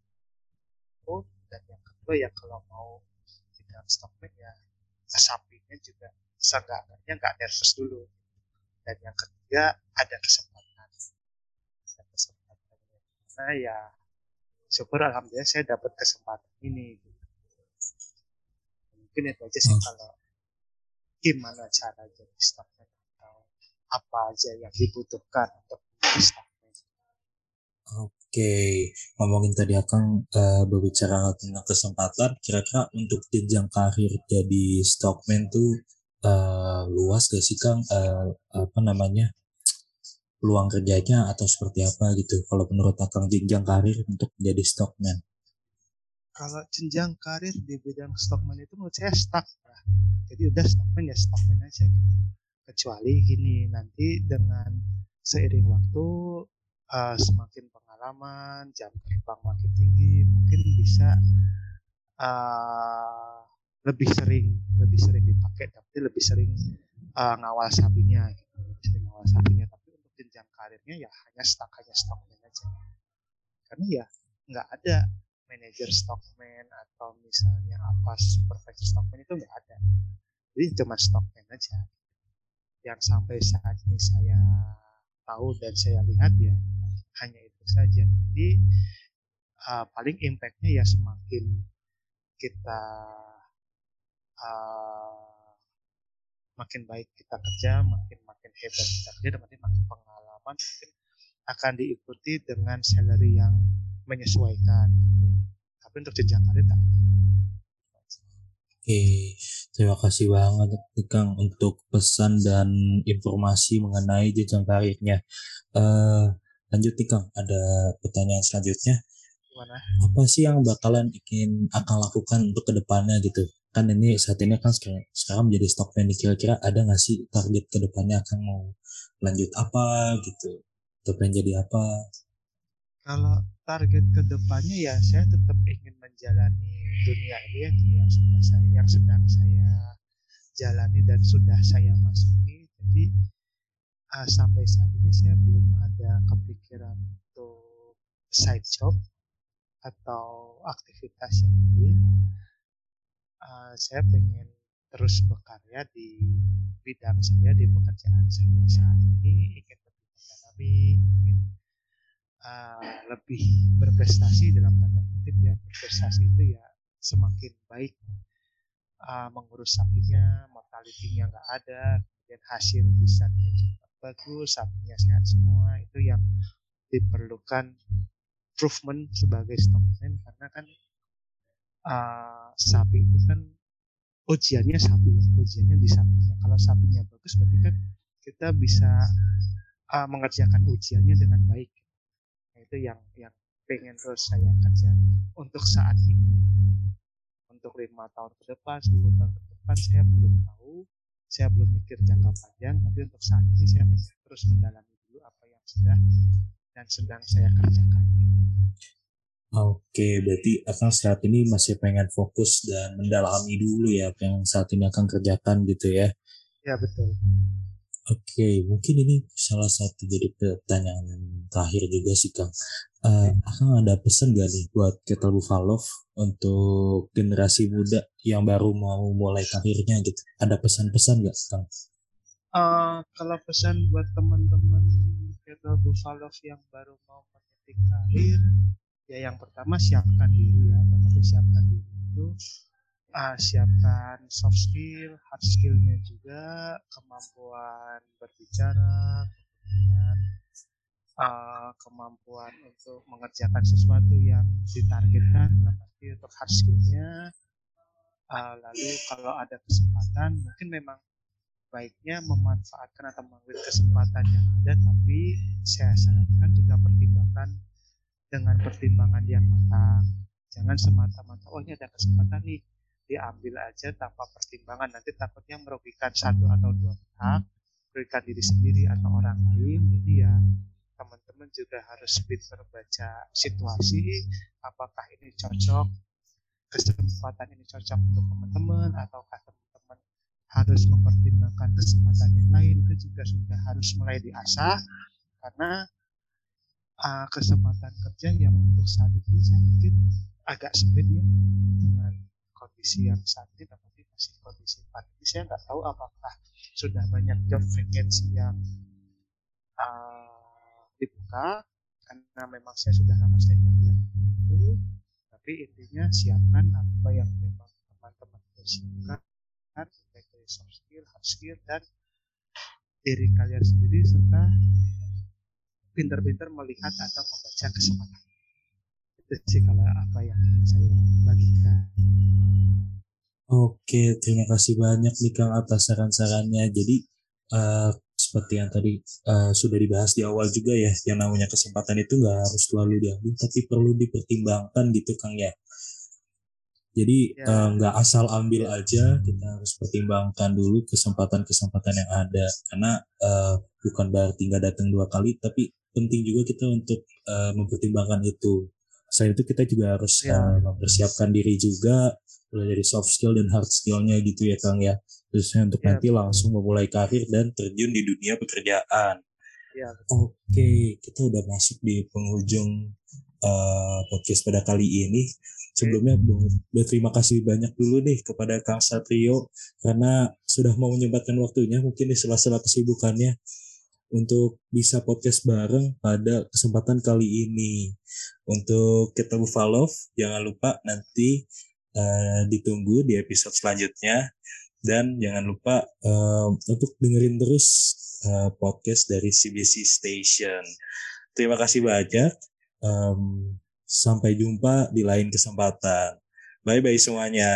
dan yang kedua ya kalau mau tidak stockman ya sapinya juga seenggaknya nggak nervous dulu. Dan yang ketiga ada kesempatan. Ada kesempatan. Karena ya syukur alhamdulillah saya dapat kesempatan ini gitu. mungkin itu aja sih hmm. kalau gimana cara jadi stockman atau apa aja yang dibutuhkan untuk stockman Oke, ngomongin tadi akan uh, berbicara tentang kesempatan, kira-kira untuk jenjang karir jadi stockman tuh uh, luas gak sih Kang? Uh, apa namanya? Peluang kerjanya atau seperti apa gitu kalau menurut Akang jenjang karir untuk menjadi stockman? Kalau jenjang karir di bidang stockman itu menurut saya stuck lah. Jadi udah stockman ya stockman aja. Kecuali gini nanti dengan seiring waktu uh, semakin pengalaman, jam terbang makin tinggi, mungkin bisa uh, lebih sering lebih sering dipakai tapi lebih sering uh, ngawal sapinya gitu. lebih sering ngawal sapinya jenjang karirnya ya hanya stuck hanya stockman aja. Karena ya nggak ada manajer stockman atau misalnya apa supervisor stockman itu nggak ada. Jadi cuma stockman aja. Yang sampai saat ini saya tahu dan saya lihat ya hanya itu saja. Jadi uh, paling impactnya ya semakin kita uh, makin baik kita kerja makin makin hebat kita kerja dan makin makin pengalaman mungkin akan diikuti dengan salary yang menyesuaikan tapi untuk jenjang karir tak Oke, terima kasih banget Kang untuk pesan dan informasi mengenai jenjang karirnya. Uh, lanjut nih Kang, ada pertanyaan selanjutnya. Gimana? Apa sih yang bakalan ingin akan lakukan untuk ke depannya gitu? Kan ini saat ini kan sekarang, sekarang menjadi stockman kira-kira ada nggak sih target ke depannya akan mau lanjut apa gitu? Atau pengen jadi apa? Kalau target ke depannya ya saya tetap ingin menjalani dunia ini ya yang sudah saya yang sedang saya jalani dan sudah saya masuki. Jadi uh, sampai saat ini saya belum ada kepikiran untuk side job atau aktivitas yang lain uh, saya pengen terus berkarya di bidang saya di pekerjaan saya saat ini ingin lebih mendalami ingin uh, lebih berprestasi dalam tanda kutip ya. Berprestasi itu ya semakin baik uh, mengurus sapinya mortalitinya nggak ada kemudian hasil desainnya juga bagus sapinya sehat semua itu yang diperlukan improvement sebagai stockman karena kan uh, sapi itu kan ujiannya sapi ya ujiannya di sapinya kalau sapinya bagus berarti kan kita bisa uh, mengerjakan ujiannya dengan baik. Nah, itu yang yang pengen terus saya kerja untuk saat ini. Untuk lima tahun ke depan 10 tahun ke depan saya belum tahu saya belum mikir jangka panjang tapi untuk saat ini saya pengen terus mendalami dulu apa yang sudah dan sedang saya kerjakan Oke, berarti Akang saat ini masih pengen fokus dan mendalami dulu ya apa yang saat ini Akang kerjakan gitu ya. Ya betul. Oke, mungkin ini salah satu jadi pertanyaan terakhir juga sih Kang. Uh, Akang ada pesan gak nih buat Ketel Buffalo untuk generasi muda yang baru mau mulai karirnya gitu? Ada pesan-pesan gak Kang? Uh, kalau pesan buat teman-teman Ketel Buffalo yang baru mau meniti karir, ya yang pertama siapkan diri ya. Dapat disiapkan diri itu uh, siapkan soft skill hard skillnya juga kemampuan berbicara kemudian uh, kemampuan untuk mengerjakan sesuatu yang ditargetkan arti untuk hard skillnya. Uh, lalu kalau ada kesempatan mungkin memang baiknya memanfaatkan atau mengambil kesempatan yang ada tapi saya sarankan juga pertimbangkan dengan pertimbangan yang matang. Jangan semata-mata, oh ini ada kesempatan nih, diambil aja tanpa pertimbangan. Nanti takutnya merugikan satu atau dua pihak, merugikan diri sendiri atau orang lain. Jadi ya teman-teman juga harus pintar baca situasi, apakah ini cocok, kesempatan ini cocok untuk teman-teman, ataukah teman-teman harus mempertimbangkan kesempatan yang lain, itu juga sudah harus mulai diasah, karena uh, kesempatan kerja yang untuk saat ini saya mungkin agak sempit ya dengan kondisi yang saat ini tapi masih kondisi pandemi. Saya nggak tahu apakah sudah banyak job vacancy yang uh, dibuka karena memang saya sudah lama saya nggak lihat itu tapi intinya siapkan apa yang memang teman-teman persiapkan baik dari soft skill, hard skill dan diri kalian sendiri serta pintar-pintar melihat atau membaca kesempatan. Itu sih kalau apa yang saya bagikan. Oke, terima kasih banyak nih Kang atas saran-sarannya. Jadi uh, seperti yang tadi uh, sudah dibahas di awal juga ya, yang namanya kesempatan itu nggak harus selalu diambil, tapi perlu dipertimbangkan gitu Kang ya. Jadi ya. Eh, nggak uh, asal ambil aja, kita harus pertimbangkan dulu kesempatan-kesempatan yang ada. Karena uh, bukan berarti nggak datang dua kali, tapi penting juga kita untuk uh, mempertimbangkan itu. Selain itu kita juga harus ya. uh, mempersiapkan diri juga mulai dari soft skill dan hard skillnya gitu ya Kang ya. Khususnya untuk ya, nanti langsung memulai karir dan terjun di dunia pekerjaan. Ya, Oke, kita udah masuk di penghujung uh, podcast pada kali ini. Sebelumnya berterima kasih banyak dulu nih kepada Kang Satrio karena sudah mau menyempatkan waktunya mungkin di sela-sela kesibukannya untuk bisa podcast bareng pada kesempatan kali ini. Untuk kita Buffalo, jangan lupa nanti uh, ditunggu di episode selanjutnya dan jangan lupa uh, untuk dengerin terus uh, podcast dari CBC Station. Terima kasih banyak. Um, sampai jumpa di lain kesempatan. Bye bye semuanya.